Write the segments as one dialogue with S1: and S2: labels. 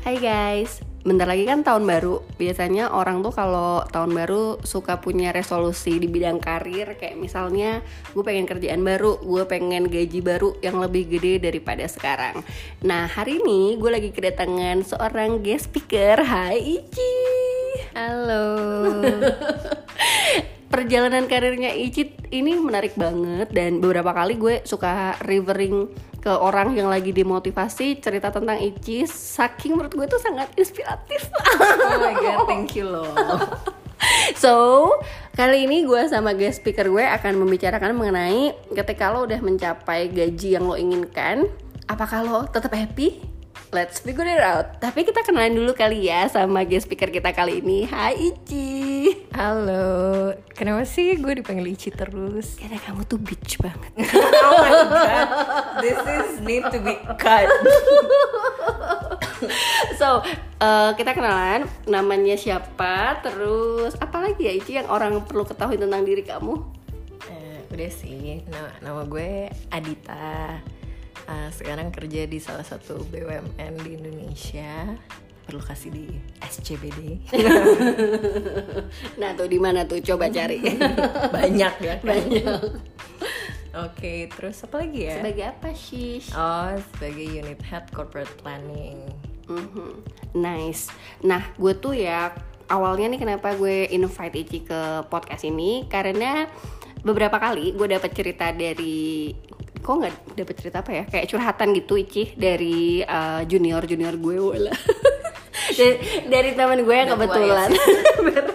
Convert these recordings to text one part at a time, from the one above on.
S1: Hai guys, bentar lagi kan tahun baru. Biasanya orang tuh kalau tahun baru suka punya resolusi di bidang karir kayak misalnya gue pengen kerjaan baru, gue pengen gaji baru yang lebih gede daripada sekarang. Nah hari ini gue lagi kedatangan seorang guest speaker. Hai Ici.
S2: Halo.
S1: Perjalanan karirnya Ici ini menarik banget dan beberapa kali gue suka revering ke orang yang lagi dimotivasi cerita tentang Ici saking menurut gue tuh sangat inspiratif
S2: Oh my god, thank you loh.
S1: so kali ini gue sama guest speaker gue akan membicarakan mengenai ketika lo udah mencapai gaji yang lo inginkan apakah lo tetap happy Let's figure it out. Tapi kita kenalan dulu kali ya sama guest speaker kita kali ini. Hai Ici.
S2: Halo. Kenapa sih gue dipanggil Ici terus?
S1: Karena kamu tuh bitch banget.
S2: oh my god. This is need to be cut.
S1: so uh, kita kenalan namanya siapa terus apa lagi ya Ici yang orang perlu ketahui tentang diri kamu
S2: Eh, udah sih. Nama, nama gue Adita. Uh, sekarang kerja di salah satu BUMN di Indonesia. Berlokasi di SCBD.
S1: nah tuh di mana tuh coba cari
S2: Banyak ya. kan?
S1: banyak
S2: Oke, terus apa lagi ya?
S1: sebagai apa sih
S2: Oh, sebagai unit head corporate planning.
S1: Mhm. nice nah gue tuh ya awalnya nih kenapa gue invite Ici ke podcast ini karena beberapa kali gue dapat cerita dari kok nggak dapat cerita apa ya? Kayak curhatan gitu Ici dari junior junior gue wala. Dari, dari teman gue yang
S2: tua
S1: kebetulan.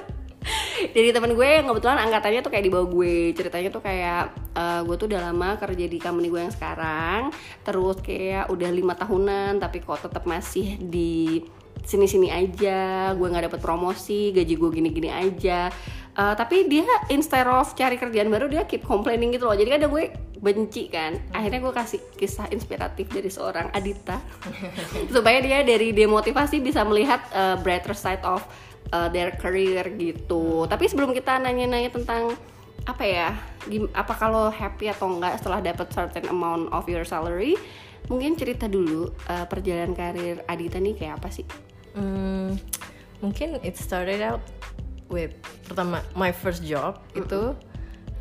S1: dari teman gue yang kebetulan angkatannya tuh kayak di bawah gue. Ceritanya tuh kayak eh, gue tuh udah lama kerja di company gue yang sekarang. Terus kayak udah lima tahunan tapi kok tetap masih di sini-sini aja. Gue nggak dapet promosi gaji gue gini-gini aja Eh, tapi dia instead of cari kerjaan baru dia keep complaining gitu loh. Jadi kadang gue benci kan. Akhirnya gue kasih kisah inspiratif dari seorang Adita. Supaya dia dari demotivasi bisa melihat uh, brighter side of uh, their career gitu. Tapi sebelum kita nanya-nanya tentang apa ya apa kalau happy atau enggak setelah dapat certain amount of your salary mungkin cerita dulu uh, perjalanan karir Adita nih kayak apa sih?
S2: Hmm, mungkin it started out with pertama my first job itu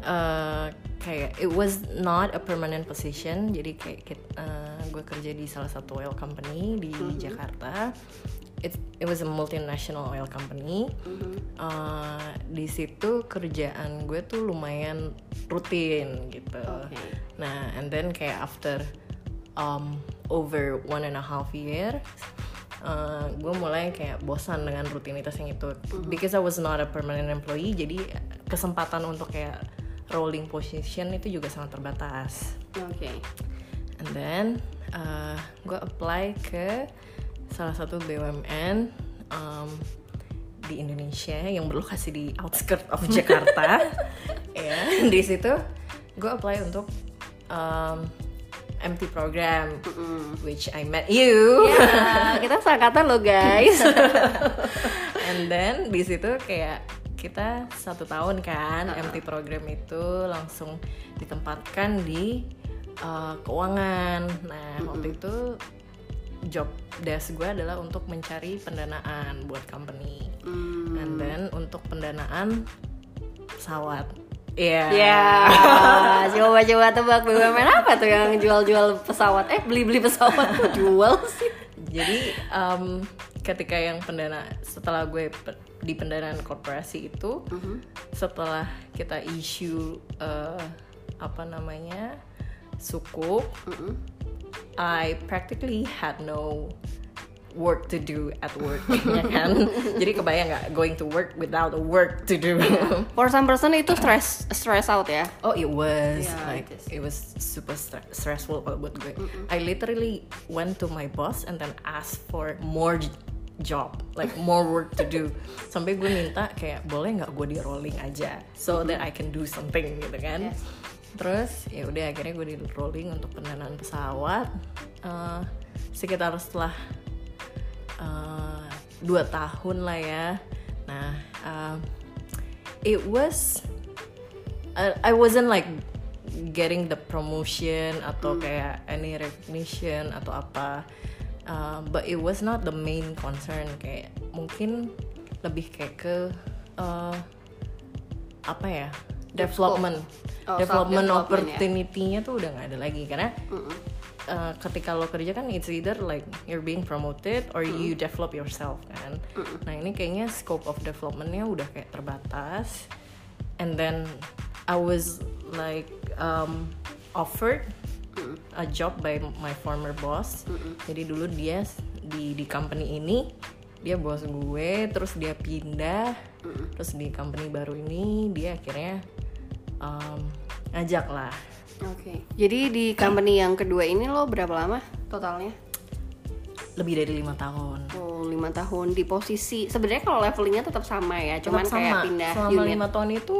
S2: uh, kayak it was not a permanent position. Jadi kayak uh, gue kerja di salah satu oil company di Jakarta. It it was a multinational oil company. Uh, di situ kerjaan gue tuh lumayan rutin gitu.
S1: Oke.
S2: Nah, and then kayak after um, over one and a half year, uh, gue mulai kayak bosan dengan rutinitas yang itu. Because I was not a permanent employee, jadi kesempatan untuk kayak rolling position itu juga sangat terbatas.
S1: oke
S2: And then uh, gue apply ke salah satu BUMN um, di Indonesia yang berlokasi di outskirt of Jakarta. ya, di situ gue apply untuk um, MT program, which I met you.
S1: ya kita seangkatan lo guys
S2: And then di situ kayak kita satu tahun kan MT program itu langsung ditempatkan di uh, keuangan. Nah waktu itu job desk gue adalah untuk mencari pendanaan buat company.
S1: Hmm.
S2: And then untuk pendanaan pesawat. Iya.
S1: Ya, coba-coba tebak BUMN apa tuh yang jual-jual pesawat? Eh, beli-beli pesawat kok jual sih?
S2: Jadi um, ketika yang pendana setelah gue di pendanaan korporasi itu, setelah kita issue uh, apa namanya suku, I practically had no work to do at work, ya kan? Jadi kebayang nggak going to work without a work to do?
S1: For some person itu stress stress out ya.
S2: Oh, it was
S1: Yeah,
S2: like
S1: it is.
S2: it was super stre- stressful kalau buat gue. I literally went to my boss and then asked for more job, like more work to do. Sampai gue minta kayak boleh nggak gue di rolling aja, so that I can do something gitu kan.
S1: Yes.
S2: Terus ya udah akhirnya gue di rolling untuk pendanaan pesawat. Eh, sekitar setelah eh, dua tahun lah ya. Nah, um, it was I, I wasn't like getting the promotion atau kayak any recognition atau apa. Uh, but it was not the main concern. Kayak mungkin lebih kayak ke uh, apa ya development.
S1: Oh,
S2: development
S1: self-development ya.
S2: opportunity-nya tuh udah nggak ada lagi. Karena uh, ketika lo kerja kan it's either like you're being promoted or you develop yourself kan? Nah ini kayaknya scope of developmentnya udah kayak terbatas. And then I was like um, offered a job by my former boss. Jadi dulu dia di di company ini dia bos gue terus dia pindah terus di company baru ini dia akhirnya um, ngajak lah
S1: Oke. Jadi di company yang kedua ini lo berapa lama totalnya?
S2: lebih dari lima tahun
S1: Oh, lima tahun di posisi sebenarnya kalau levelingnya tetap sama ya, cuman
S2: Tetap
S1: kayak
S2: sama.
S1: pindah
S2: selama
S1: unit.
S2: lima tahun itu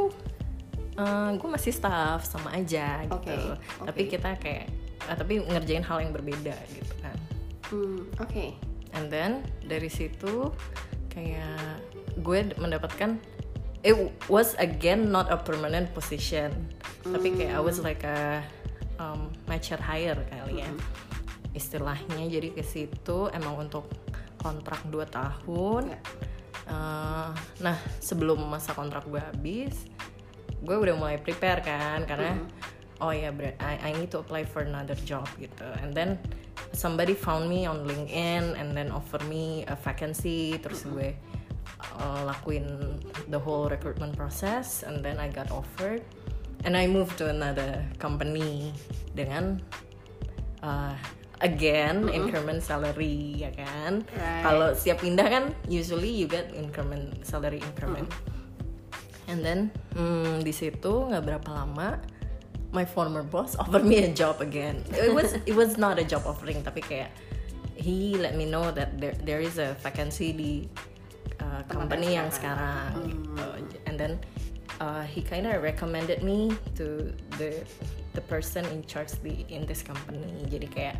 S2: eh, gue masih staff sama aja gitu
S1: Oke,
S2: tapi
S1: oke.
S2: kita kayak eh, tapi ngerjain hal yang berbeda gitu kan
S1: Hmm, Oke.
S2: and then dari situ kayak gue mendapatkan it was again not a permanent position. Tapi kayak I was like a um, matcher hire kali ya. Istilahnya jadi ke situ emang untuk kontrak 2 tahun.
S1: Ya.
S2: Eh, nah sebelum masa kontrak gue habis gue udah mulai prepare kan karena oh ya ber- I, I need to apply for another job gitu. And then somebody found me on LinkedIn and then offer me a vacancy terus gue uh, lakuin the whole recruitment process and then I got offered and I moved to another company dengan uh, again increment salary ya kan?
S1: Right.
S2: kalau siap pindah kan usually you get increment salary increment. And then hmm, di situ nggak berapa lama my former boss offer me a job again. It was it was not a job offering tapi kayak he let me know that there there is a vacancy di uh, company yang sekarang gitu. and then uh, he kind of recommended me to the the person in charge di in this company jadi kayak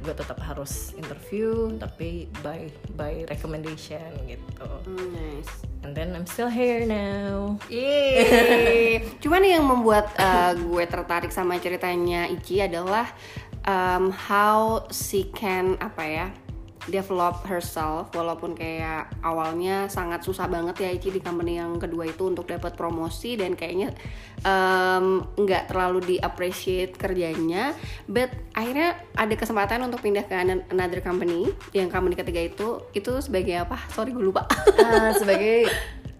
S2: gue tetap harus interview tapi by by recommendation gitu
S1: Hmm, nice.
S2: and then I'm still here now
S1: Yeay. Cuman yang membuat uh, gue tertarik sama ceritanya Ichi adalah um, how she can apa ya develop herself walaupun kayak awalnya sangat susah banget ya Ichi di company yang kedua itu untuk dapat promosi dan kayaknya um, nggak terlalu di appreciate kerjanya. But akhirnya ada kesempatan untuk pindah ke an- another company yang company ketiga itu itu sebagai apa? Sorry gue lupa.
S2: Ah, sebagai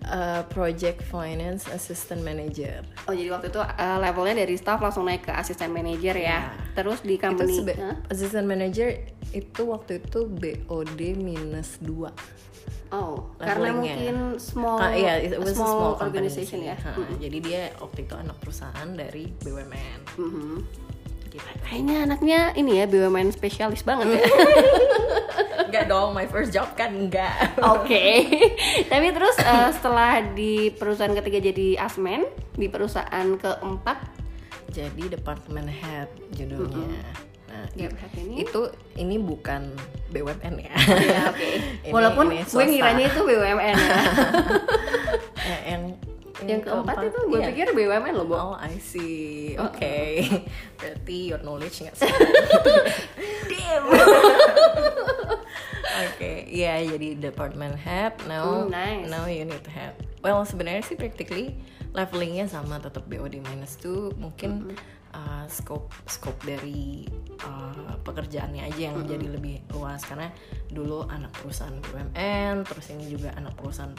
S2: uh, project finance assistant manager
S1: Oh jadi waktu itu uh, levelnya dari staff langsung naik ke asisten manager ya.
S2: Ya.
S1: Terus di
S2: itu
S1: company
S2: seba-
S1: Hah?
S2: assistant manager itu waktu itu BOD minus 2
S1: Oh, karena mungkin small
S2: Ah, iya, it was
S1: small,
S2: small
S1: organization
S2: sih.
S1: ya.
S2: Ha, Jadi dia waktu itu anak perusahaan dari BUMN.
S1: Mhm.
S2: Gitu.
S1: Kayaknya anaknya ini ya BUMN spesialis banget ya.
S2: enggak dong, my first job kan enggak.
S1: Oke. Tapi terus uh, setelah di perusahaan ketiga jadi asmen, di perusahaan keempat
S2: Jadi department head judulnya. Nah,
S1: Yep, ini.
S2: itu ini bukan BUMN ya.
S1: ya oke.
S2: Ini-
S1: Walaupun
S2: ini
S1: gue ngiranya itu BUMN ya.
S2: Eh, yang
S1: Yang keempat itu gue
S2: iya.
S1: pikir BUMN loh, Bo.
S2: Oh, I see. Oke. Berarti your knowledge nggak?
S1: Damn.
S2: Oke, iya jadi department head now
S1: Hmm, nice.
S2: now unit head. Well sebenarnya sih practically levelingnya sama tetap BOD minus 2 mungkin uh, scope scope dari uh, pekerjaannya aja yang jadi lebih luas karena dulu anak perusahaan BUMN terus ini juga anak perusahaan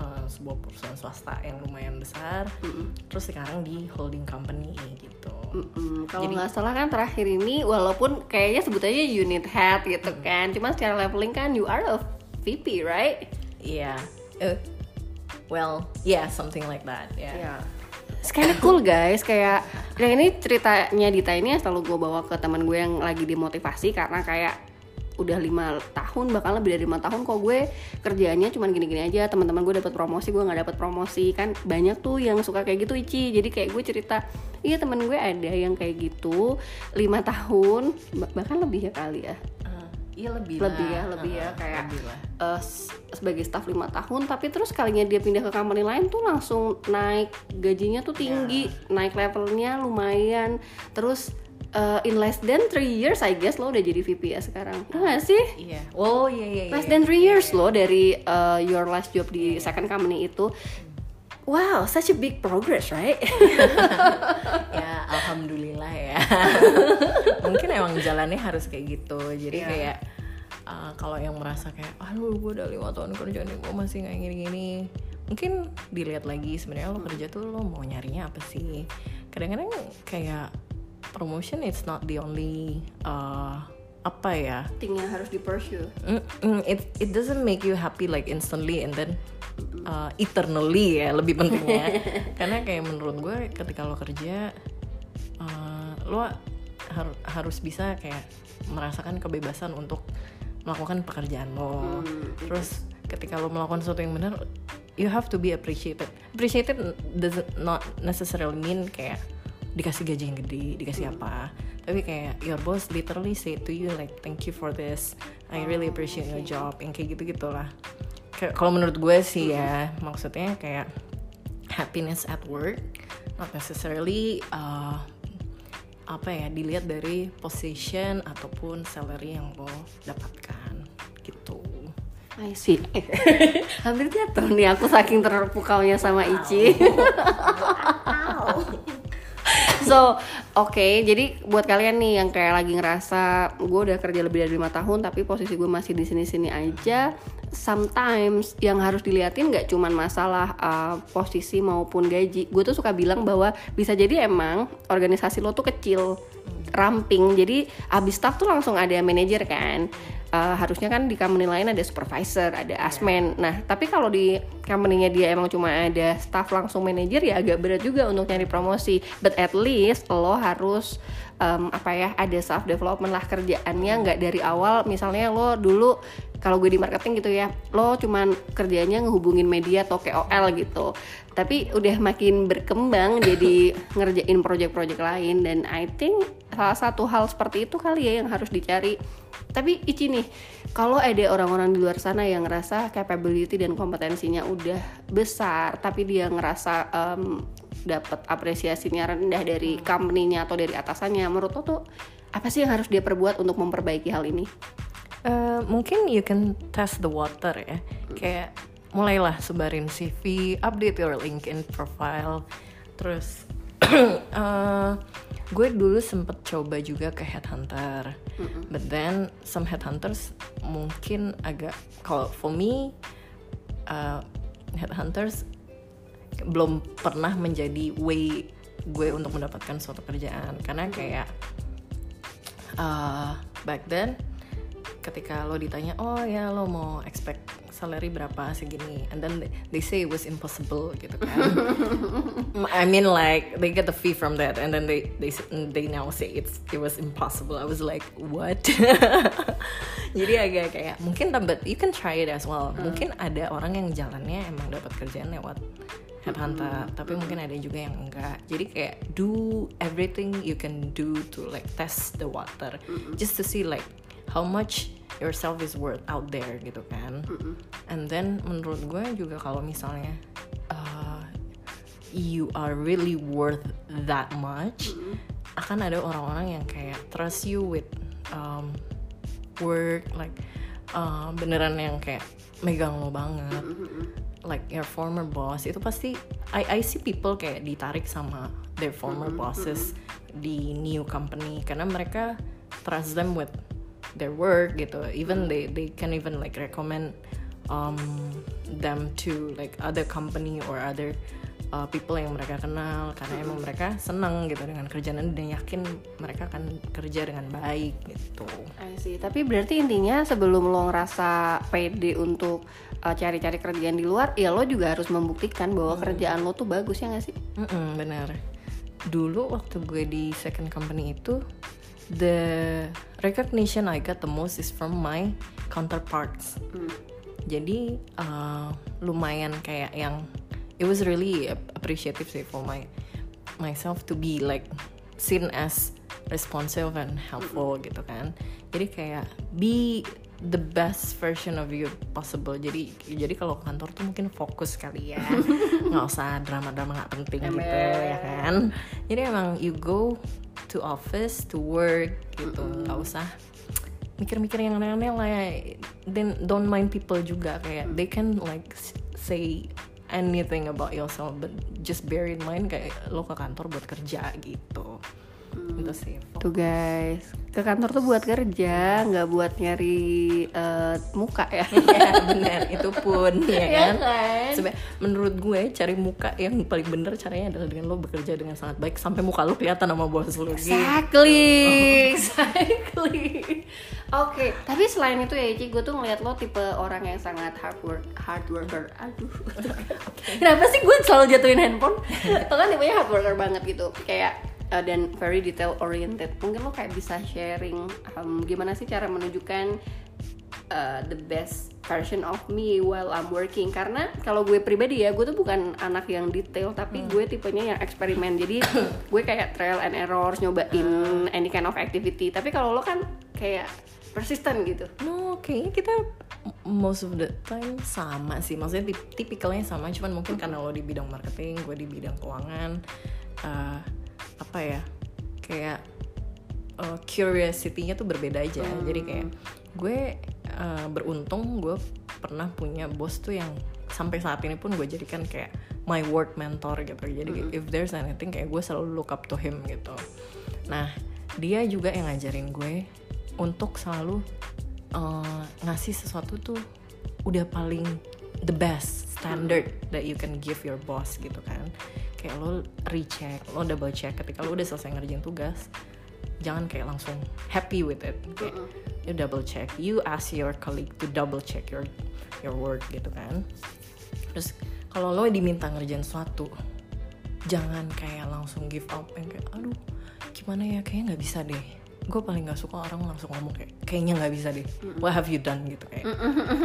S2: uh, sebuah perusahaan swasta yang lumayan besar terus sekarang di holding company gitu.
S1: Mm-mm. Kalau nggak salah kan terakhir ini walaupun kayaknya sebutannya unit head gitu kan, cuma secara leveling kan you are a VP, right?
S2: Iya. Eh, well, yeah, something like that. Yeah.
S1: Iya. It's cool guys, kayak nah ini ceritanya Dita ini selalu gue bawa ke teman gue yang lagi dimotivasi karena kayak udah lima tahun bahkan lebih dari lima tahun kok gue kerjaannya cuman gini-gini aja. Teman-teman gue dapat promosi gue nggak dapat promosi. Kan banyak tuh yang suka kayak gitu Ici. Jadi kayak gue cerita iya temen gue ada yang kayak gitu lima tahun bah- bahkan lebih ya kali ya
S2: iya lebih
S1: lebih
S2: lah.
S1: ya lebih ya
S2: Eh,
S1: kayak
S2: lebih lah.
S1: s- sebagai staff lima tahun tapi terus kalinya dia pindah ke company lain tuh langsung naik gajinya tuh tinggi
S2: Ya.
S1: naik levelnya lumayan terus uh, in less than three years I guess lo udah jadi VP ya sekarang Iya gak sih?
S2: Iya. Oh iya iya.
S1: Less
S2: iya.
S1: than three years lo dari uh, your last job di second company itu Wow, such a big progress, right?
S2: ya alhamdulillah ya mungkin emang jalannya harus kayak gitu jadi
S1: Iya.
S2: kayak uh, kalau yang merasa kayak aduh gue udah lima tahun kerja nih gue masih nggak gini-gini mungkin dilihat lagi sebenarnya lo kerja tuh lo mau nyarinya apa sih kadang-kadang kayak promotion it's not the only uh, apa ya?
S1: Thing yang harus di pursue
S2: Mm, mm, it it doesn't make you happy like instantly and then uh, eternally ya lebih pentingnya karena kayak menurut gue ketika lo kerja uh, lo har- harus bisa kayak merasakan kebebasan untuk melakukan pekerjaan lo. Terus ketika lo melakukan sesuatu yang benar you have to be appreciated. Appreciated does not necessarily mean kayak dikasih gaji yang gede dikasih apa. Tapi kayak your boss literally say to you like thank you for this. I really appreciate your job. Yang kayak gitu gitulah kalau menurut gue sih ya maksudnya kayak happiness at work not necessarily uh, apa ya dilihat dari position ataupun salary yang lo dapatkan. Gitu.
S1: I see. Hampir jatuh nih aku saking terpukaunya sama Ici So, oke, jadi buat kalian nih yang kayak lagi ngerasa gue udah kerja lebih dari lima tahun tapi posisi gue masih di sini-sini aja, sometimes yang harus diliatin nggak cuman masalah uh, posisi maupun gaji. Gue tuh suka bilang bahwa bisa jadi emang organisasi lo tuh kecil, ramping, jadi abis staff tuh langsung ada manajer kan. Uh, harusnya kan di company lain ada supervisor, ada asmen. Nah, tapi kalau di company-nya dia emang cuma ada staff langsung manajer ya agak berat juga untuk nyari promosi. But at least lo harus um, apa ya ada self development lah kerjaannya nggak dari awal. Misalnya lo dulu kalau gue di marketing gitu ya, lo cuman kerjanya ngehubungin media atau KOL gitu. Tapi udah makin berkembang jadi ngerjain project-project lain. Dan I think salah satu hal seperti itu kali ya yang harus dicari. Tapi Ici nih kalau ada orang-orang di luar sana yang ngerasa capability dan kompetensinya udah besar tapi dia ngerasa em, dapat apresiasinya rendah dari company-nya atau dari atasannya menurut lo tuh apa sih yang harus dia perbuat untuk memperbaiki hal ini
S2: Eh, mungkin you can test the water ya. Kayak mulailah sebarin CV update your LinkedIn profile. Terus eh, gue dulu sempet coba juga ke headhunter. But then some headhunters mungkin agak kalau for me uh, headhunters belum pernah menjadi way gue untuk mendapatkan suatu kerjaan. Karena kayak uh, back then ketika lo ditanya oh ya lo mau expect salary berapa segini? And then they, say it was impossible gitu kan. I mean like they get the fee from that and then they they they now say it's it was impossible. I was like what? Jadi agak kayak mungkin but you can try it as well. Mungkin ada orang yang jalannya emang dapat kerjaan lewat headhunter tapi mungkin ada juga yang enggak. Jadi kayak do everything you can do to like test the water. Just to see like how much yourself is worth out there gitu kan. And then menurut gue juga kalau misalnya uh, you are really worth that much akan ada orang-orang yang kayak trust you with um, work like uh, beneran yang kayak megang lo banget. Like your former boss itu pasti I I see people kayak ditarik sama their former bosses di new company karena mereka trust them with their work gitu even they they can even like recommend um, them to like other company or other uh, people yang mereka kenal karena emang mereka senang gitu dengan kerjaan dan yakin mereka akan kerja dengan baik gitu
S1: I see. Tapi berarti intinya sebelum lo ngerasa pede untuk uh, cari-cari kerjaan di luar, ya lo juga harus membuktikan bahwa kerjaan lo tuh bagus ya gak sih?
S2: Mm-mm, benar. Dulu waktu gue di second company itu, the recognition I got the most is from my counterparts. Jadi uh, lumayan kayak yang it was really appreciative sih for my myself to be like seen as responsive and helpful gitu kan. Jadi kayak be the best version of you possible. Jadi jadi kalau kantor tuh mungkin fokus kali ya. Nggak usah drama-drama nggak penting gitu ya kan? Jadi emang you go to office to work gitu. Nggak usah mikir-mikir yang aneh-aneh lah ya. then don't mind people juga. Kayak they can like say anything about yourself but just bear in mind kayak lo ke kantor buat kerja gitu itu sih
S1: Tuh guys, ke kantor tuh buat kerja, nggak buat nyari eh, muka ya.
S2: ya benar itu pun ya kan
S1: kan?
S2: Sebenarnya menurut gue cari muka yang paling bener caranya adalah dengan lo bekerja dengan sangat baik sampai muka lo kelihatan sama bos lo gitu.
S1: Exactly, exactly. Oke, tapi selain itu ya Ici, gue tuh ngeliat lo tipe orang yang sangat hard work, hard worker. Aduh, kenapa sih gue selalu jatuhin handphone? lo kan tipenya hard worker banget gitu, kayak uh, dan very detail oriented. Mungkin lo kayak bisa sharing um, gimana sih cara menunjukkan uh, the best version of me while I'm working. Karena kalau gue pribadi ya gue tuh bukan anak yang detail tapi gue tipenya yang eksperimen. Jadi gue kayak trial and errors nyobain any kind of activity. Tapi kalau lo kan kayak persisten gitu.
S2: No, kayaknya kita most of the time sama sih. Maksudnya tip- tipikalnya sama, cuman mungkin karena lo di bidang marketing, gue di bidang keuangan, eh, apa ya, kayak uh, curiosity-nya tuh berbeda aja. Jadi kayak gue uh, beruntung gue pernah punya bos tuh yang sampai saat ini pun gue jadikan kayak my work mentor gitu. Jadi if there's anything kayak gue selalu look up to him gitu. Nah dia juga yang ngajarin gue untuk selalu uh, ngasih sesuatu tuh udah paling the best standard that you can give your boss gitu kan kayak lo recheck lo double check ketika lo udah selesai ngerjain tugas jangan kayak langsung happy with it. Kayak you double check you ask your colleague to double check your your work gitu kan. Terus kalau lo diminta ngerjain sesuatu jangan kayak langsung give up yang kayak aduh gimana ya kayaknya nggak bisa deh gue paling nggak suka orang langsung ngomong kayak kayaknya nggak bisa deh. What have you done? gitu kayak.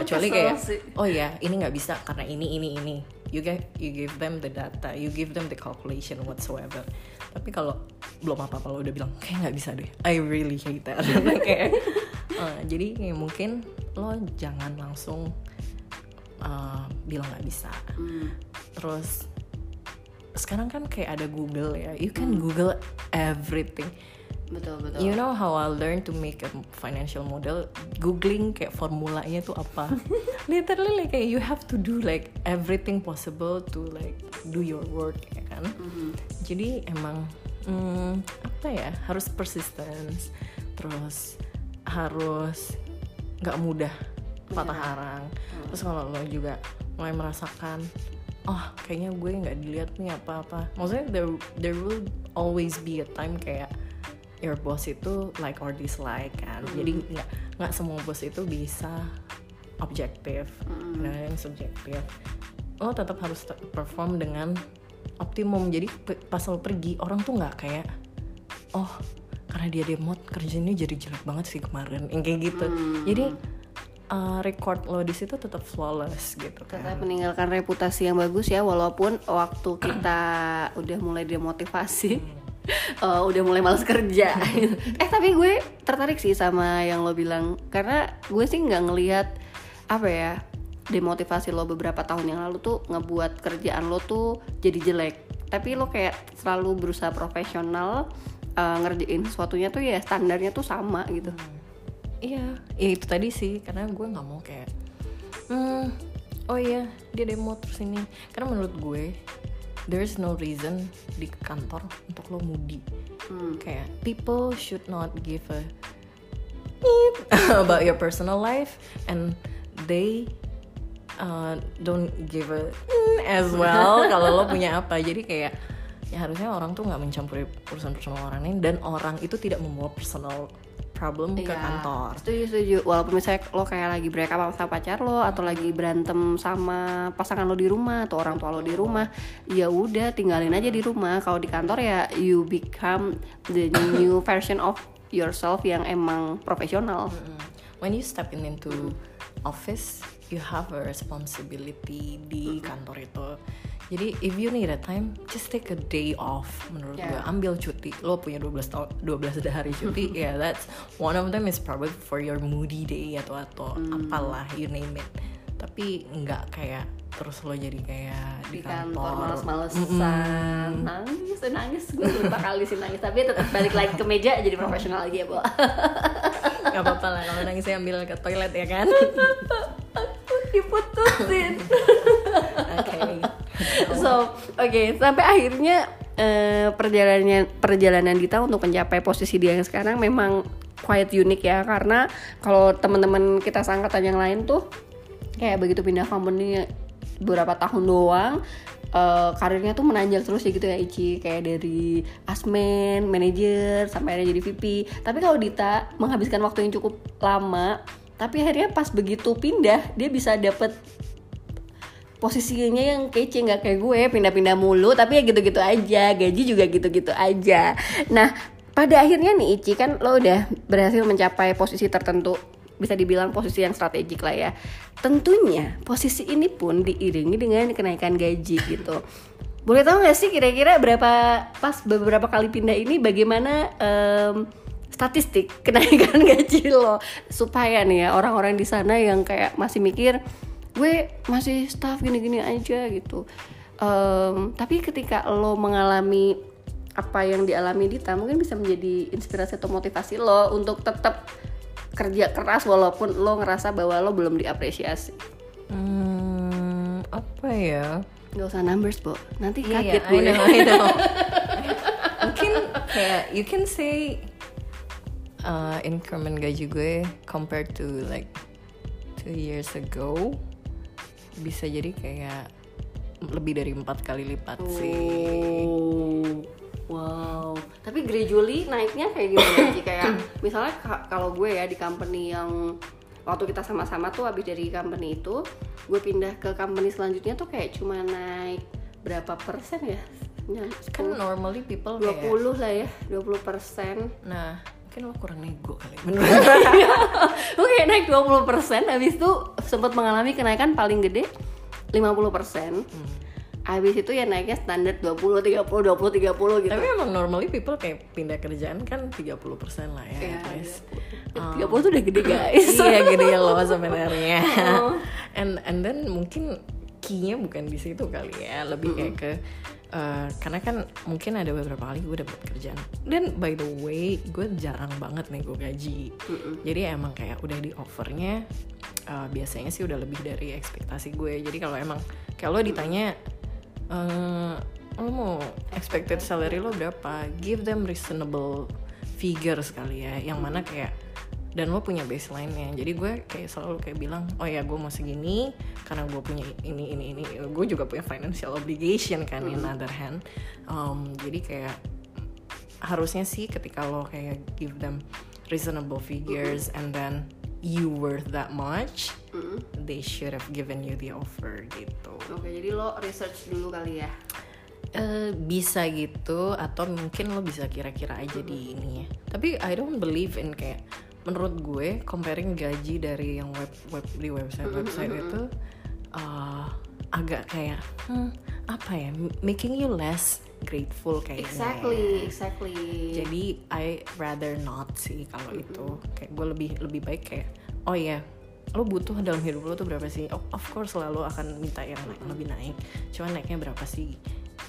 S2: Kecuali
S1: Kesel
S2: kayak oh ya ini nggak bisa karena ini ini ini. You give you give them the data you give them the calculation whatsoever. Tapi kalau belum apa apa lo udah bilang kayak nggak bisa deh. I really hate that. Kayak eh, jadi kayak mungkin lo jangan langsung eh, bilang nggak bisa. Terus sekarang kan kayak ada Google ya. You can Google everything
S1: betul betul
S2: You know how I learned to make a financial model? Googling kayak formulanya tuh apa? Literally like you have to do like everything possible to like do your work ya kan? Jadi emang hmm, apa ya harus persistence, terus harus nggak mudah patah arang. Terus kalau lo juga mulai merasakan oh kayaknya gue nggak dilihat nih apa-apa. Maksudnya there there will always be a time kayak your boss itu like or dislike kan. Jadi nggak nggak semua bos itu bisa objektif. Ada yang subjektif lo tetap harus perform dengan optimum. Jadi pas lo pergi orang tuh nggak kayak oh karena dia demot kerjanya jadi jelek banget sih kemarin. Yang kayak gitu. Jadi uh, record lo di situ tetap flawless gitu kan.
S1: tetap meninggalkan reputasi yang bagus ya walaupun waktu kita udah mulai demotivasi eh, udah mulai males kerja. Eh tapi gue tertarik sih sama yang lo bilang. Karena gue sih nggak ngelihat apa ya demotivasi lo beberapa tahun yang lalu tuh ngebuat kerjaan lo tuh jadi jelek. Tapi lo kayak selalu berusaha profesional eh, ngerjain sesuatunya tuh ya standarnya tuh sama gitu.
S2: Iya, ya itu tadi sih. Karena gue nggak mau kayak, hmm, oh iya dia demo terus ini. Karena menurut gue, there is no reason di kantor untuk lo moody. Kayak people should not give a beep about your personal life and they uh, don't give a as well kalau lo punya apa. Jadi kayak ya harusnya orang tuh nggak mencampuri urusan personal orang lain dan orang itu tidak membawa personal problem ke
S1: Iya,
S2: kantor.
S1: Setuju, setuju. Walaupun misalnya lo kayak lagi break up sama pacar lo atau lagi berantem sama pasangan lo di rumah atau orang tua lo di rumah, ya udah tinggalin aja di rumah. Kalau di kantor ya you become the new version of yourself yang emang profesional.
S2: When you step in into office, you have a responsibility di kantor itu. Jadi if you need a time, just take a day off menurut
S1: Yeah.
S2: gue. Ambil cuti. Lo punya 12 tahun 12 hari cuti, yeah that's one of them is probably for your moody day atau atau
S1: Hmm.
S2: apalah you name it. Tapi nggak kayak terus lo jadi kayak
S1: di
S2: di,
S1: kantor males-malesan nangis eh, nangis gue berapa kali sih nangis tapi tetap balik lagi ke meja jadi profesional lagi ya bu
S2: Gak apa-apa lah kalau nangisnya ambil ke toilet ya kan.
S1: diputusin
S2: Oke.
S1: So oke sampai akhirnya eh, perjalanannya perjalanan Dita untuk mencapai posisi dia yang sekarang memang quite unik ya karena kalau teman-teman kita seangkatan yang lain tuh kayak begitu pindah company beberapa tahun doang eh, karirnya tuh menanjak terus ya gitu ya Ici kayak dari asmen, manajer sampai akhirnya jadi VP. Tapi kalau Dita menghabiskan waktu yang cukup lama, tapi akhirnya pas begitu pindah dia bisa dapet posisinya yang kece nggak kayak gue pindah-pindah mulu tapi ya gitu-gitu aja gaji juga gitu-gitu aja. Nah pada akhirnya nih Ici kan lo udah berhasil mencapai posisi tertentu bisa dibilang posisi yang strategik lah ya. Tentunya posisi ini pun diiringi dengan kenaikan gaji gitu. Boleh tahu nggak sih kira-kira berapa pas beberapa kali pindah ini bagaimana em, statistik kenaikan gaji lo? Supaya nih ya orang-orang di sana yang kayak masih mikir gue masih staff gini-gini aja gitu Em, tapi ketika lo mengalami apa yang dialami Dita mungkin bisa menjadi inspirasi atau motivasi lo untuk tetap kerja keras walaupun lo ngerasa bahwa lo belum diapresiasi
S2: Hmm, apa ya?
S1: Gak usah numbers, Bu. Nanti
S2: Iya,
S1: kaget
S2: I
S1: gue.
S2: know, I know. Mungkin kayak you can say uh, increment gaji gue compared to like two years ago bisa jadi kayak lebih dari empat kali lipat sih.
S1: Oh, wow. Tapi gradually naiknya kayak gimana sih? Kayak misalnya ka- kalau gue ya di company yang waktu kita sama-sama tuh habis dari company itu, gue pindah ke company selanjutnya tuh kayak cuma naik berapa persen ya?
S2: Kan
S1: 10,
S2: normally people kayak
S1: 20 lah ya, 20 persen.
S2: nah mungkin lo kurang nego kali menurut
S1: gue kayak naik 20 persen, habis itu sempat mengalami kenaikan paling gede 50 persen. Habis itu ya naiknya standar 20, 30, 20, 30 gitu.
S2: Tapi emang normally people kayak pindah kerjaan kan 30% lah ya,
S1: Iya,
S2: at least.
S1: 30 tuh udah gede guys.
S2: iya gede ya lo sebenarnya.
S1: Oh.
S2: and and then mungkin key-nya bukan di situ kali ya, lebih kayak ke eh, karena kan mungkin ada beberapa kali gue dapet kerjaan. Dan by the way gue jarang banget nego gaji. Jadi emang kayak udah di offernya eh, biasanya sih udah lebih dari ekspektasi gue. Jadi kalau emang kalau ditanya eh lo mau expected salary lo berapa? Give them reasonable figure sekali ya. Yang mana kayak dan lo punya baseline-nya. Jadi gue kayak selalu kayak bilang oh ya gue mau segini karena gue punya ini ini ini. Gue juga punya financial obligation kan in other hand. Um, jadi kayak harusnya sih ketika lo kayak give them reasonable figures and then you worth that much they should have given you the offer gitu.
S1: Oke, jadi lo research dulu kali ya.
S2: Eh, bisa gitu atau mungkin lo bisa kira-kira aja di ini ya. Tapi I don't believe in kayak menurut gue comparing gaji dari yang web web di website website itu eh, agak kayak hmm, apa ya making you less grateful kayaknya.
S1: Exactly, exactly.
S2: jadi I rather not sih kalau itu. Kayak gue lebih lebih baik kayak oh ya lo butuh dalam hidup lo tuh berapa sih? Oh, of course selalu akan minta yang naik, lebih naik. Cuman naiknya berapa sih?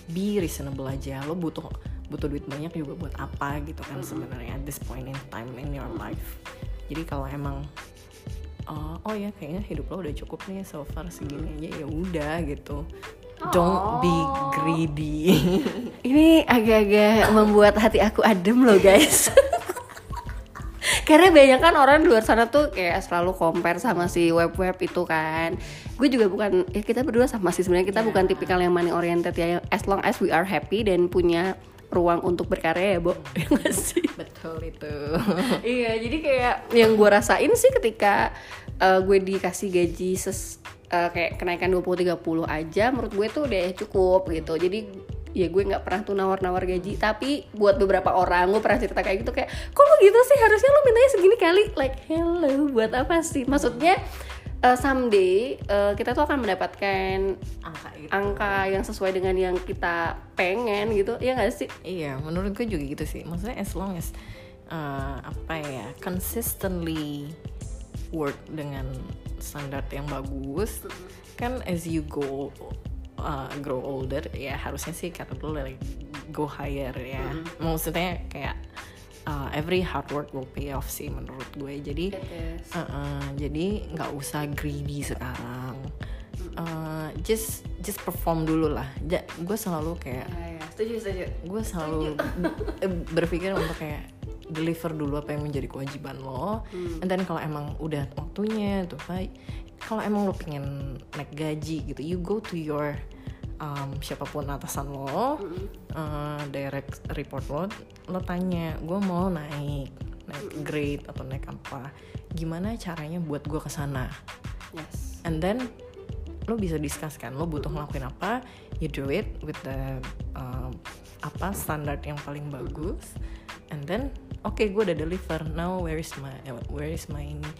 S2: Be reasonable aja lo butuh butuh duit banyak juga buat apa gitu kan sebenarnya at this point in time in your life. Jadi kalau emang uh, oh ya kayaknya hidup lo udah cukup nih so far segini aja ya udah gitu. Don't be greedy.
S1: Ini agak-agak membuat hati aku adem loh guys. Karena banyak kan orang di luar sana tuh kayak selalu compare sama si web-web itu kan. Gue juga bukan, ya kita berdua sama sih. Sebenarnya kita bukan tipikal yang money oriented ya. As long as we are happy dan punya ruang untuk berkarya ya, Bo. Ya sih?
S2: betul itu.
S1: Iya jadi kayak yang gue rasain sih ketika uh, gue dikasih gaji ses uh, kayak kenaikan 20-30 aja menurut gue tuh udah cukup gitu. Jadi ya gue nggak pernah tuh nawar-nawar gaji. Tapi buat beberapa orang gue pernah cerita kayak gitu kayak kok lo gitu sih? Harusnya lo mintanya segini kali. Like hello buat apa sih? Maksudnya uh, someday uh, kita tuh akan mendapatkan
S2: angka itu
S1: angka yang sesuai dengan yang kita pengen gitu. Ya nggak sih?
S2: Iya menurut gue juga gitu sih. Maksudnya as long as uh, apa ya consistently work dengan standar yang bagus kan as you go uh, grow older ya harusnya sih kata lu like go higher ya. Maksudnya kayak uh, every hard work will pay off sih menurut gue. Jadi uh, uh, jadi nggak usah greedy sekarang. Uh, just just perform dulu lah. Ja- gue selalu kayak
S1: ya, ya. setuju setuju.
S2: gue selalu eh, berpikir untuk kayak deliver dulu apa yang menjadi kewajiban lo. And then kalau emang udah waktunya tuh baik kalau emang lo pengen naik gaji gitu you go to your um, siapa pun atasan lo uh, direct report lo lo tanya gue mau naik naik grade atau naik apa? Gimana caranya buat gue ke sana
S1: yes.
S2: And then lo bisa discuss kan lo butuh ngelakuin apa you do it with the um, apa standar yang paling bagus and then oke gue udah deliver. Now where is my eh, where is my ini?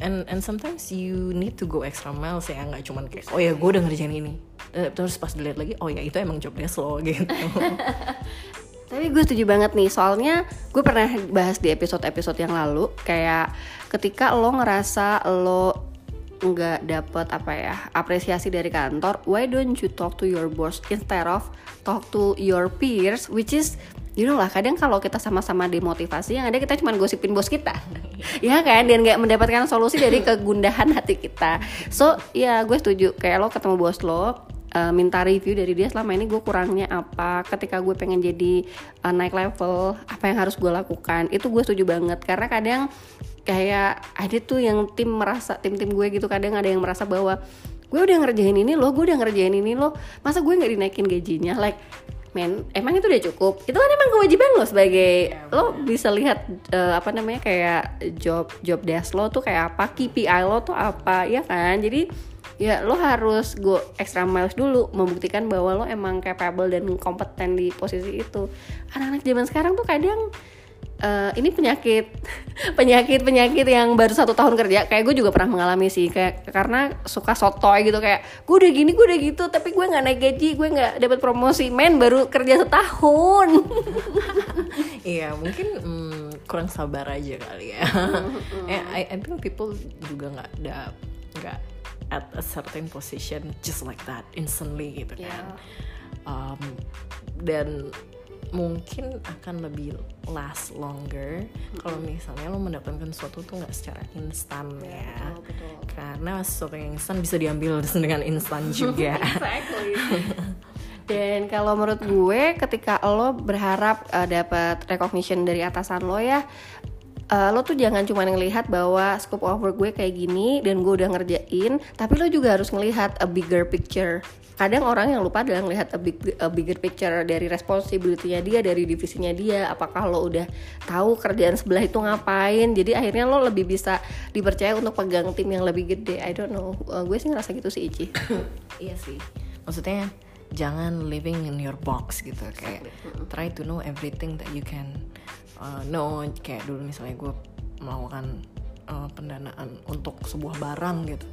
S2: And and sometimes you need to go extra miles ya nggak cuman kayak oh ya gue udah ngerjain ini. Eh, terus pas dilihat lagi oh ya itu emang job desk lo gitu.
S1: Tapi gue setuju banget nih, soalnya gue pernah bahas di episode-episode yang lalu kayak ketika lo ngerasa lo nggak dapet apa ya apresiasi dari kantor, why don't you talk to your boss instead of talk to your peers, which is you know lah kadang kalau kita sama-sama demotivasi yang ada kita cuma gosipin bos kita. Ya kan? Dan nggak mendapatkan solusi dari kegundahan hati kita. So ya gue setuju. Kayak lo ketemu bos lo uh, minta review dari dia selama ini gue kurangnya apa ketika gue pengen jadi uh, naik level apa yang harus gue lakukan itu gue setuju banget. Karena kadang kayak ada tuh yang tim merasa tim-tim gue gitu kadang ada yang merasa bahwa gue udah ngerjain ini loh gue udah ngerjain ini loh masa gue nggak dinaikin gajinya? Like men emang itu udah cukup? Itu kan emang kewajiban lo sebagai lo bisa lihat eh, apa namanya kayak job job desk lo tuh kayak apa KPI lo tuh apa ya kan? Jadi ya lo harus go extra miles dulu membuktikan bahwa lo emang capable dan kompeten di posisi itu. Anak-anak zaman sekarang tuh kadang eh, ini penyakit penyakit penyakit yang baru satu tahun kerja kayak gue juga pernah mengalami sih kayak karena suka sotoy gitu kayak gue udah gini gue udah gitu tapi gue nggak naik gaji gue nggak dapat promosi men baru kerja setahun
S2: Iya mungkin mm, kurang sabar aja kali ya. Eh, I, I think people juga nggak ada nggak at a certain position just like that instantly gitu kan. Um, dan mungkin akan lebih last longer kalau misalnya lo mendapatkan sesuatu tuh nggak secara instan ya. Karena sesuatu yang instan bisa diambil dengan instan juga.
S1: Dan kalau menurut gue ketika lo berharap uh, dapat recognition dari atasan lo ya uh, lo tuh jangan cuma ngelihat bahwa scope of work gue kayak gini dan gue udah ngerjain, tapi lo juga harus ngelihat a bigger picture. Kadang orang yang lupa adalah ngelihat a, big, a bigger picture dari responsibility-nya dia, dari divisinya dia. Apakah lo udah tahu kerjaan sebelah itu ngapain? Jadi akhirnya lo lebih bisa dipercaya untuk pegang tim yang lebih gede. I don't know. Uh, gue sih ngerasa gitu sih Ici.
S2: iya sih maksudnya jangan living in your box gitu kayak try to know everything that you can uh, know kayak dulu misalnya gue melakukan uh, pendanaan untuk sebuah barang gitu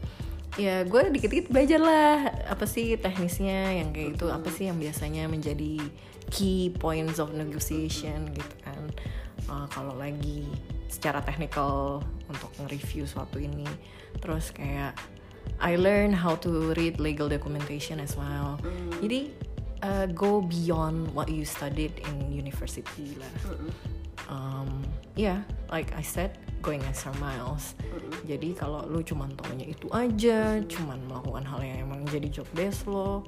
S2: ya gue dikit-dikit belajar lah. Apa sih teknisnya yang kayak itu apa sih yang biasanya menjadi key points of negotiation gitu kan? Uh, kalau lagi secara technical untuk nge-review suatu ini. Terus kayak I learn how to read legal documentation as well. Jadi uh, go beyond what you studied in university lah. Um, yeah, like I said, going extra miles. Jadi kalau lu cuman taunya itu aja, cuman melakukan hal yang emang jadi job desk lo,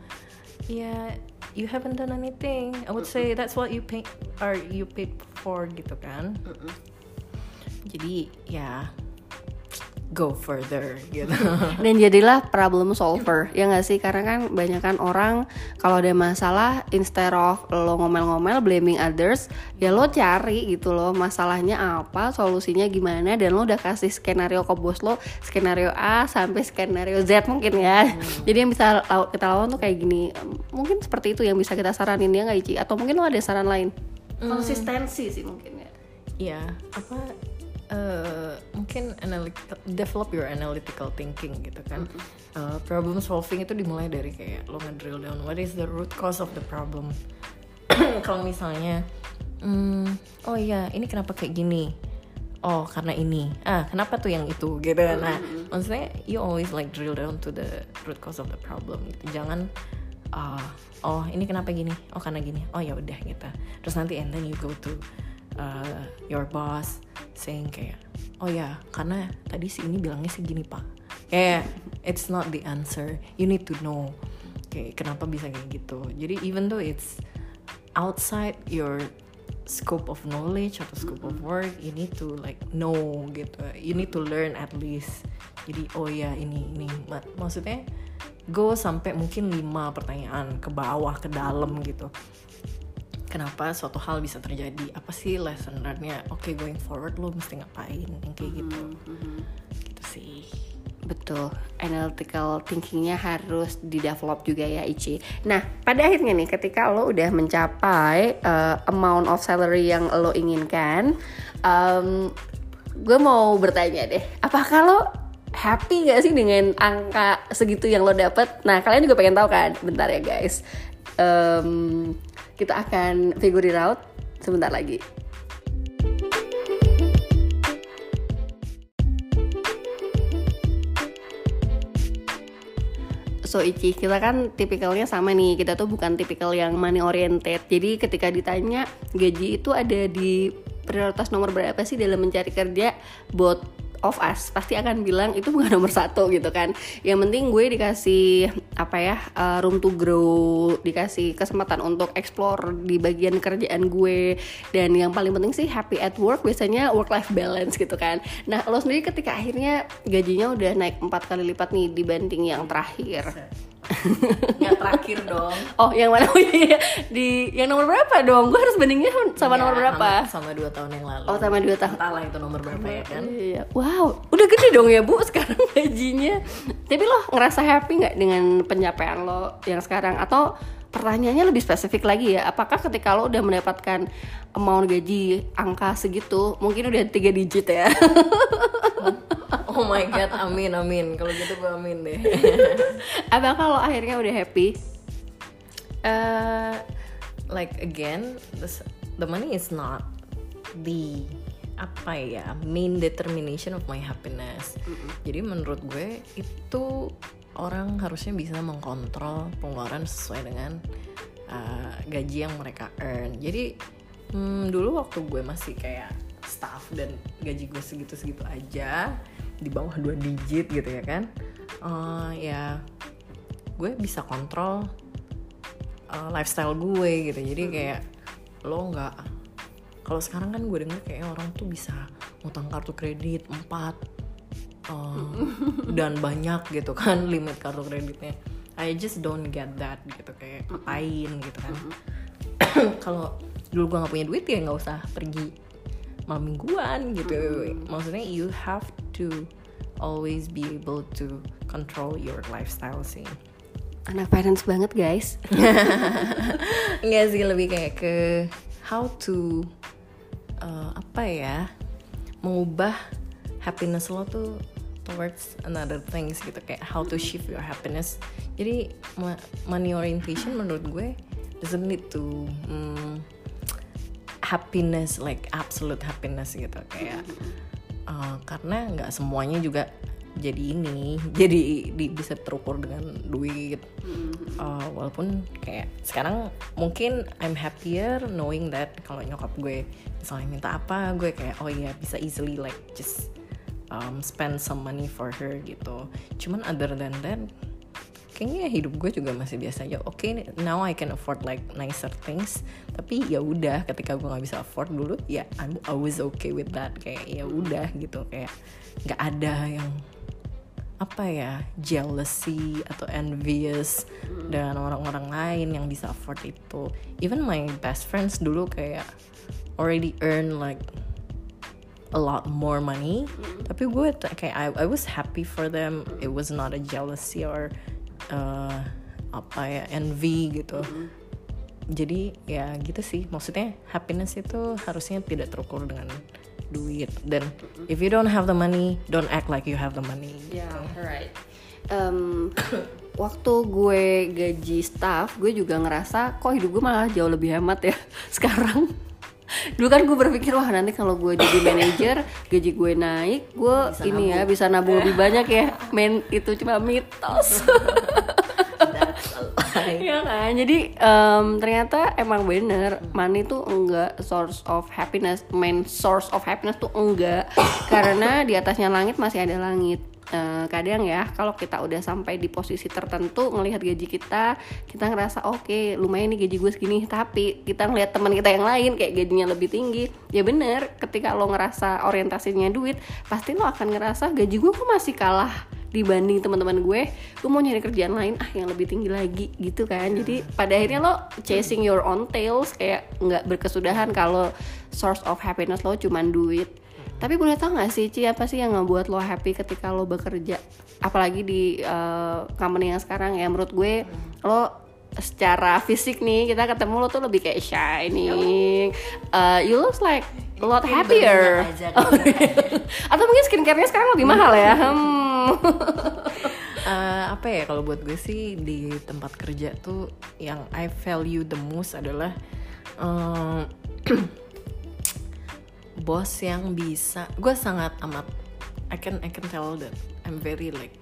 S2: ya you haven't done anything. I would say that's what you pay or you paid for gitu kan. Jadi ya go further gitu.
S1: dan jadilah problem solver ya nggak sih? Karena kan banyak kan orang kalau ada masalah instead of lo ngomel-ngomel blaming others ya lo cari gitu loh masalahnya apa solusinya gimana dan lo udah kasih skenario ke bos lo skenario A sampai skenario Z mungkin ya. Jadi yang bisa kita lawan tuh kayak gini mungkin seperti itu yang bisa kita saranin ya nggak Ici? Atau mungkin lo ada saran lain? Konsistensi sih mungkin ya.
S2: Iya, apa eh, mungkin analytical, develop your analytical thinking gitu kan. Uh, problem solving itu dimulai dari kayak lo ngedrill down what is the root cause of the problem? Kalau misalnya hmm, oh iya ini kenapa kayak gini? Oh karena ini. Ah kenapa tuh yang itu? Gitu. Nah maksudnya you always like drill down to the root cause of the problem gitu. Jangan ah, oh ini kenapa gini? Oh karena gini. Oh ya udah gitu. Terus nanti and then you go to uh, your boss saying kayak oh ya karena tadi si ini bilangnya segini pak. Kayak it's not the answer. You need to know kayak kenapa bisa kayak gitu. Jadi even though it's outside your scope of knowledge atau scope of work you need to like know gitu. You need to learn at least. Jadi oh ya ini ini. Mak- maksudnya go sampai mungkin lima pertanyaan ke bawah ke dalam gitu kenapa suatu hal bisa terjadi? Apa sih lesson learnnya oke going forward lo mesti ngapain? Yang kayak gitu. Gitu sih.
S1: Betul, analytical thinkingnya harus di-develop juga ya Ici Nah, pada akhirnya nih ketika lo udah mencapai uh, amount of salary yang lo inginkan um, Gue mau bertanya deh, apakah lo happy gak sih dengan angka segitu yang lo dapet? Nah, kalian juga pengen tahu kan? Bentar ya guys. Um, Kita akan figure it out sebentar lagi So Ici, kita kan tipikalnya sama nih. Kita tuh bukan tipikal yang money oriented. Jadi ketika ditanya gaji itu ada di prioritas nomor berapa sih dalam mencari kerja buat of us pasti akan bilang itu bukan nomor satu gitu kan. Yang penting gue dikasih apa ya uh, room to grow dikasih kesempatan untuk explore di bagian kerjaan gue. Dan yang paling penting sih happy at work biasanya work life balance gitu kan. Nah lo sendiri ketika akhirnya gajinya udah naik empat kali lipat nih dibanding yang terakhir.
S2: Yang terakhir dong.
S1: Oh yang mana? Oh, iya. di yang nomor berapa dong? Gue harus bandingnya sama
S2: Ya,
S1: nomor berapa?
S2: sama, sama dua tahun yang lalu.
S1: Oh sama dua tahun.
S2: Entahlah itu nomor berapa ya kan.
S1: Iya, wow, udah gede dong ya bu sekarang gajinya. Tapi lo ngerasa happy nggak dengan pencapaian lo yang sekarang? Atau pertanyaannya lebih spesifik lagi ya, apakah ketika lo udah mendapatkan amount gaji angka segitu, mungkin udah tiga digit ya?
S2: oh my god amin amin kalau gitu gue amin deh
S1: apakah lo akhirnya udah happy?
S2: uh, like again this, the money is not the apa ya main determination of my happiness. Jadi menurut gue itu orang harusnya bisa mengkontrol pengeluaran sesuai dengan uh, gaji yang mereka earn. Jadi hmm, dulu waktu gue masih kayak staff dan gaji gue segitu-segitu aja di bawah dua digit gitu ya kan uh, ya gue bisa kontrol uh, lifestyle gue gitu. Jadi kayak lo nggak kalau sekarang kan gue denger kayak orang tuh bisa ngutang kartu kredit 4 uh, dan banyak gitu kan limit kartu kreditnya. I just don't get that gitu kayak ngapain gitu kan. Kalau dulu gue nggak punya duit ya nggak usah pergi malam mingguan gitu. Maksudnya you have to always be able to control your lifestyle sih.
S1: Anak finance banget guys.
S2: Enggak sih lebih kayak ke how to uh, apa ya mengubah happiness lo tuh towards another things gitu kayak how to shift your happiness. Jadi money orientation menurut gue doesn't need to mm, happiness like absolute happiness gitu kayak uh, karena nggak semuanya juga jadi ini jadi di, bisa terukur dengan duit. Uh, walaupun kayak sekarang mungkin I'm happier knowing that kalau nyokap gue misalnya minta apa gue kayak oh iya bisa easily like just um, spend some money for her gitu. Cuman other than that kayaknya hidup gue juga masih biasa aja. Oke now I can afford like nicer things. Tapi ya udah ketika gue nggak bisa afford dulu ya I'm always okay with that. Kayak ya udah gitu kayak nggak ada yang apa ya jealousy atau envious dengan orang-orang lain yang bisa afford itu. Even my best friends dulu kayak already earn like a lot more money. Tapi gue kayak I, I was happy for them. It was not a jealousy or uh, apa ya envy gitu. Jadi ya gitu sih. Maksudnya happiness itu harusnya tidak terukur dengan duit dan if you don't have the money don't act like you have the money
S1: Yeah, right. Em, waktu gue gaji staff, gue juga ngerasa kok hidup gue malah jauh lebih hemat ya sekarang. Dulu kan gue berpikir wah nanti kalau gue jadi manajer gaji gue naik, gue ini ya bisa nabung lebih banyak ya. Men itu cuma mitos. Iya kan, jadi em, ternyata emang bener money tuh enggak source of happiness, main source of happiness tuh enggak, karena di atasnya langit masih ada langit. Eh, kadang ya kalau kita udah sampai di posisi tertentu ngelihat gaji kita kita ngerasa oke lumayan nih gaji gue segini. Tapi kita ngelihat teman kita yang lain kayak gajinya lebih tinggi ya bener ketika lo ngerasa orientasinya duit pasti lo akan ngerasa gaji gue kok masih kalah dibanding teman-teman gue gue mau nyari kerjaan lain ah yang lebih tinggi lagi gitu kan. Jadi pada akhirnya lo chasing your own tails kayak nggak berkesudahan kalau source of happiness lo cuman duit. Tapi boleh tau gak sih Ci apa sih yang ngebuat lo happy ketika lo bekerja? Apalagi di uh, company yang sekarang ya menurut gue lo secara fisik nih kita ketemu lo tuh lebih kayak shining. Uh, you look like a lot happier. atau mungkin skincare-nya sekarang lebih mahal ya? Hmm.
S2: Eh, apa ya kalau buat gue sih di tempat kerja tuh yang I value the most adalah em, bos yang bisa gue sangat amat I can I can tell that I'm very like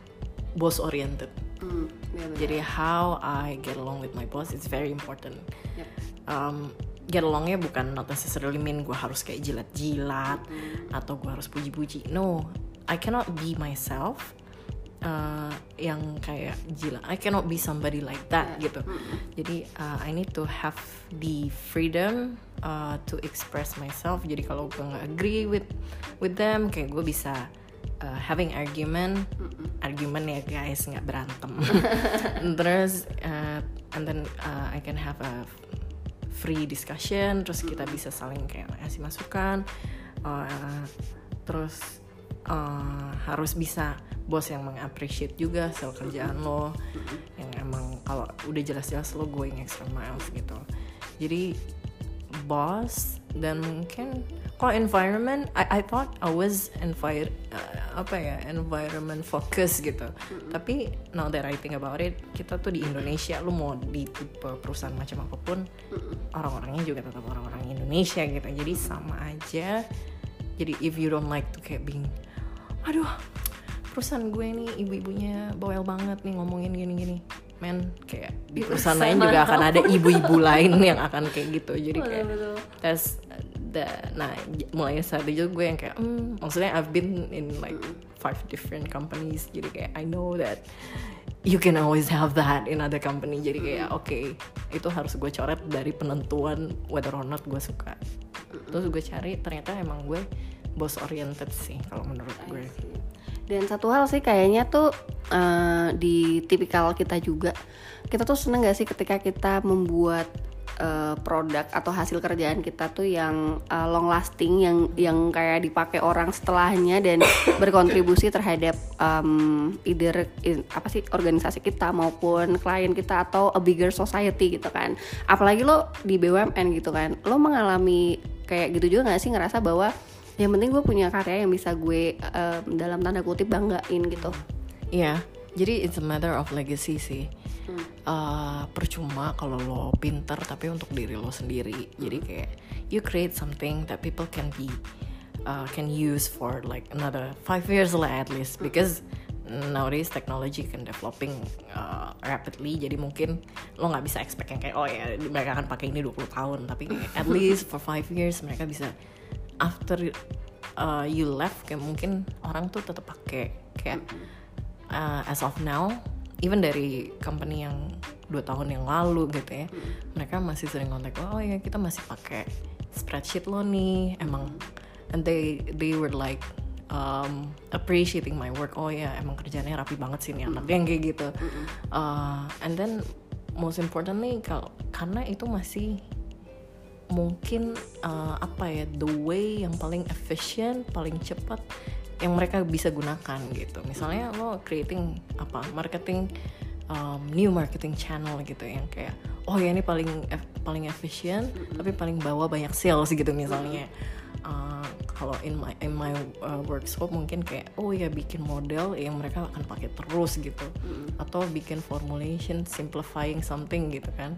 S2: boss oriented
S1: Hmm, bener-bener.
S2: jadi how I get along with my boss is very important.
S1: Yep.
S2: um, get alongnya bukan not necessarily mean gue harus kayak jilat-jilat atau gue harus puji-puji. No I cannot be myself uh, yang kayak jilat. I cannot be somebody like that gitu. Jadi uh, I need to have the freedom uh, to express myself. Jadi kalau gue nggak agree with with them kayak gue bisa uh, having argument argument ya guys nggak berantem. Terus uh, and then uh, I can have a free discussion terus kita bisa saling kayak ngasih masukan uh, terus uh, harus bisa bos yang mengapreciate juga soal kerjaan lo. Yang emang kalau udah jelas-jelas lo going extra miles gitu. Jadi boss dan mungkin kalau environment I, I thought I was envir uh, apa ya environment focus gitu. Tapi now that I think about it kita tuh di Indonesia lu mau di tipe perusahaan macam apa pun orang-orangnya juga tetap orang-orang Indonesia gitu. Jadi sama aja. Jadi if you don't like to kayak being aduh perusahaan gue nih ibu-ibunya bawel banget nih ngomongin gini-gini. Men kayak di perusahaan lain juga akan ada ibu-ibu lain yang akan kayak gitu. Jadi kayak
S1: Betul-betul.
S2: Nah mulai saat itu gue yang kayak hmm, maksudnya I've been in like five different companies. Jadi kayak I know that you can always have that in other company. Jadi kayak oke itu harus gue coret dari penentuan whether or not gue suka. Terus gue cari ternyata emang gue boss oriented sih kalau menurut gue.
S1: Dan satu hal sih kayaknya tuh eh, di tipikal kita juga kita tuh seneng gak sih ketika kita membuat eh, produk atau hasil kerjaan kita tuh yang eh, long lasting yang yang kayak dipakai orang setelahnya dan berkontribusi terhadap em, either in- apa sih organisasi kita maupun klien kita atau a bigger society gitu kan apalagi lo di BUMN gitu kan lo mengalami kayak gitu juga gak sih ngerasa bahwa yang penting gue punya karya yang bisa gue em, dalam tanda kutip banggain gitu
S2: Iya, jadi it's a matter of legacy sih. Uh, percuma kalau lo pinter tapi untuk diri lo sendiri. Jadi kayak you create something that people can be uh, can use for like another five years lah at least. Because nowadays technology can developing uh, rapidly. Jadi mungkin lo nggak bisa expect yang kayak oh ya mereka akan pakai ini 20 tahun. Tapi kayak at least for five years mereka bisa. After uh, you left kayak mungkin orang tuh tetap pakai kayak uh, as of now even dari company yang dua tahun yang lalu gitu ya mereka masih sering kontak oh ya kita masih pakai spreadsheet lo nih. Emang and they they were like um, appreciating my work. Oh ya emang kerjanya rapi banget sih nih anak yang kayak gitu. Uh, and then most importantly kalau karena itu masih mungkin uh, apa ya the way yang paling efficient paling cepat yang mereka bisa gunakan gitu. Misalnya lo creating apa marketing um, new marketing channel gitu yang kayak oh ya ini paling eff- paling efisien tapi paling bawa banyak sales gitu misalnya. Uh, kalau in my in my uh, work scope mungkin kayak oh ya bikin model yang mereka akan pakai terus gitu. Atau bikin formulation simplifying something gitu kan.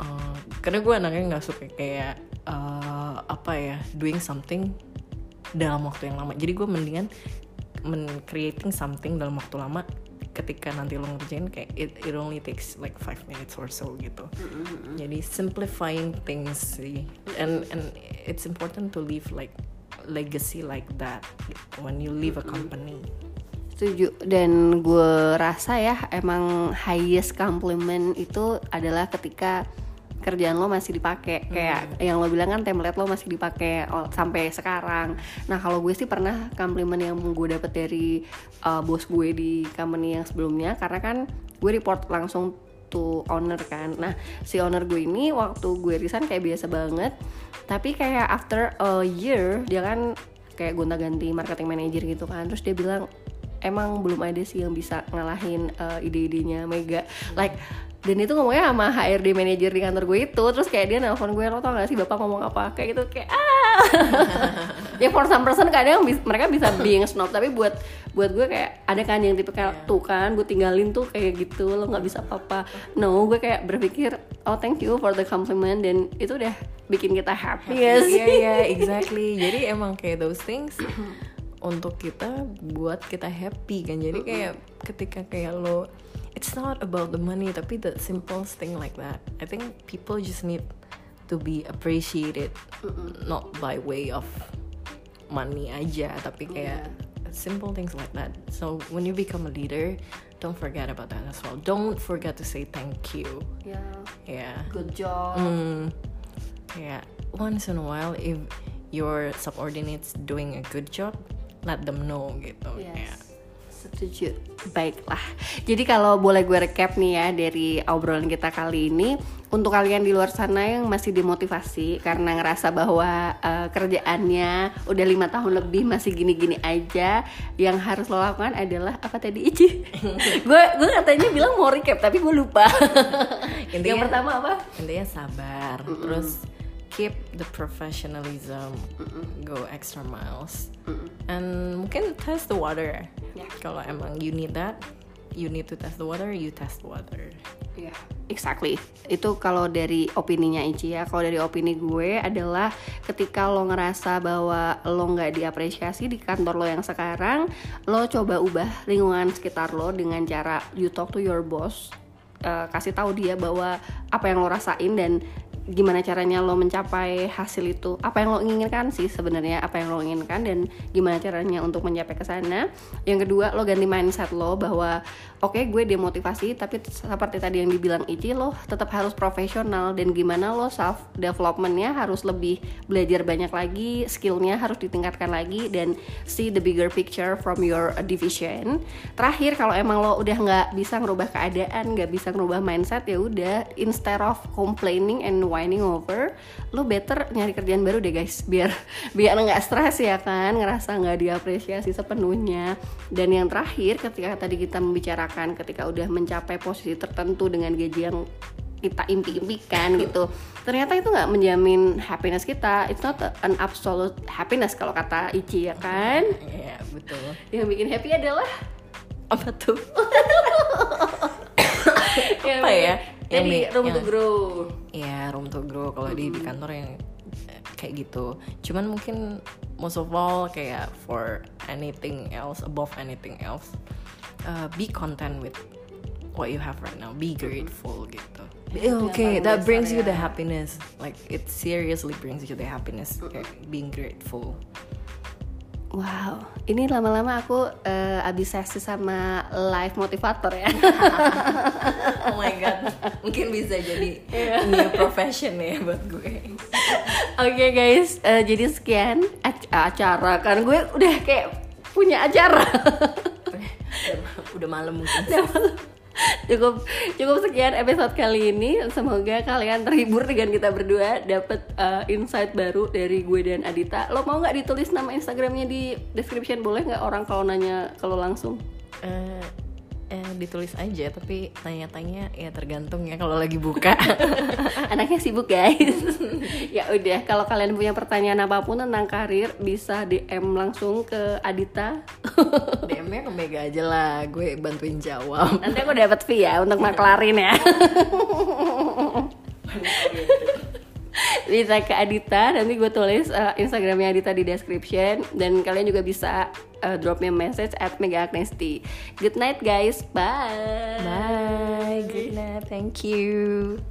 S2: Uh, karena gue anaknya nggak suka kayak uh, apa ya doing something dalam waktu yang lama. Jadi gue mendingan men creating something dalam waktu lama ketika nanti lo ngerjain kayak it, it only takes like five minutes or so gitu. Jadi simplifying things sih. And and it's important to leave like legacy like that when you leave a company.
S1: Setuju. Dan gue rasa ya emang highest compliment itu adalah ketika kerjaan lo masih dipakai. Kayak yang lo bilang kan template lo masih dipakai sampai sekarang. Nah kalau gue sih pernah compliment yang gue dapet dari uh, bos gue di company yang sebelumnya karena kan gue report langsung to owner kan. Nah si owner gue ini waktu gue resign kayak biasa banget. Tapi kayak after a year dia kan kayak gonta-ganti marketing manager gitu kan. Terus dia bilang emang belum ada sih yang bisa ngalahin uh, ide-idenya Mega. Like dan itu ngomongnya sama HRD manager di kantor gue itu. Terus kayak dia nelfon gue lo tau gak sih bapak ngomong apa? Kayak gitu kayak ah. Ya for some person kadang bis- mereka bisa being snob tapi buat buat gue kayak ada kan yang tipe kayak tuh kan gue tinggalin tuh kayak gitu lo nggak bisa apa-apa. No gue kayak berpikir oh thank you for the compliment. Dan itu udah bikin kita happy. Ya sih
S2: Iya iya exactly. Jadi emang kayak those things untuk kita buat kita happy kan. Jadi kayak ketika kayak lo it's not about the money tapi the simple thing like that. I think people just need to be appreciated not by way of money aja tapi kayak simple things like that. So when you become a leader, don't forget about that as well. Don't forget to say thank you.
S1: yeah
S2: Yeah.
S1: good job
S2: Hmm, kayak once in a while if your subordinates doing a good job let them know gitu
S1: Yes.
S2: Kayak,
S1: Setuju. Baiklah. Jadi kalau boleh gue recap nih ya dari obrolan kita kali ini, untuk kalian di luar sana yang masih dimotivasi karena ngerasa bahwa eh, kerjaannya udah lima tahun lebih masih gini-gini aja, yang harus lo lakukan adalah apa tadi Ici? gue gue katanya bilang mau recap tapi gue lupa. yang
S2: Intinya-
S1: pertama apa?
S2: intinya sabar terus keep the professionalism go extra miles and mungkin test the water
S1: Ya.
S2: kalau emang you need that you need to test the water you test the water
S1: Iya, exactly. Itu kalau dari opininya Ici ya. Kalau dari opini gue adalah ketika lo ngerasa bahwa lo nggak diapresiasi di kantor lo yang sekarang, lo coba ubah lingkungan sekitar lo dengan cara you talk to your boss, eh, kasih tahu dia bahwa apa yang lo rasain dan gimana caranya lo mencapai hasil itu? Apa yang lo inginkan sih sebenarnya? Apa yang lo inginkan dan gimana caranya untuk mencapai ke sana? Yang kedua lo ganti mindset lo bahwa oke gue demotivasi tapi seperti tadi yang dibilang Ici lo tetap harus profesional dan gimana lo self developmentnya harus lebih belajar banyak lagi skillnya harus ditingkatkan lagi dan see the bigger picture from your division. Terakhir kalau emang lo udah nggak bisa ngerubah keadaan nggak bisa ngerubah mindset ya udah instead of complaining and whining over lo better nyari kerjaan baru deh guys. Biar biar nggak stres ya kan ngerasa nggak diapresiasi sepenuhnya. Dan yang terakhir ketika tadi kita membicarakan ketika udah mencapai posisi tertentu dengan gaji yang kita impi-impikan gitu ternyata itu nggak menjamin happiness kita. It's not an absolute happiness kalau kata Ici ya kan?
S2: Iya betul.
S1: Yang bikin happy adalah
S2: apa tuh? Apa ya?
S1: Tadi
S2: Yang
S1: room to
S2: yang-
S1: grow.
S2: Ya room to grow kalau di di kantor yang eh, kayak gitu. Cuman mungkin most of all kayak for anything else above anything else uh, be content with what you have right now. Be grateful gitu.
S1: Itu yang
S2: okay that brings you the happiness. Like it seriously brings you the happiness kayak being grateful
S1: Wow, ini lama-lama aku eh, abis sesi sama live motivator ya.
S2: oh my god mungkin bisa jadi new profession ya buat gue
S1: Oke guys, eh, jadi sekian ac- acara kan gue udah kayak punya acara.
S2: udah malam mungkin
S1: cukup cukup sekian episode kali ini. Semoga kalian terhibur dengan kita berdua, dapat eh, insight baru dari gue dan Adita. Lo mau nggak ditulis nama Instagramnya di description boleh nggak orang kalau nanya kalau langsung?
S2: Eh, eh, ditulis aja tapi tanya-tanya ya tergantung ya kalau lagi buka.
S1: Anaknya sibuk guys. Ya udah kalau kalian punya pertanyaan apa pun tentang karir bisa DM langsung ke Adita.
S2: DM-nya ke Mega aja lah gue bantuin jawab.
S1: Nanti aku dapat fee ya untuk maklarin ya. Bisa ke Adita nanti gue tulis uh, Instagramnya Adita di description dan kalian juga bisa uh, drop me a message at Mega Agnesti good night guys. Bye.
S2: Bye. Good night. Thank you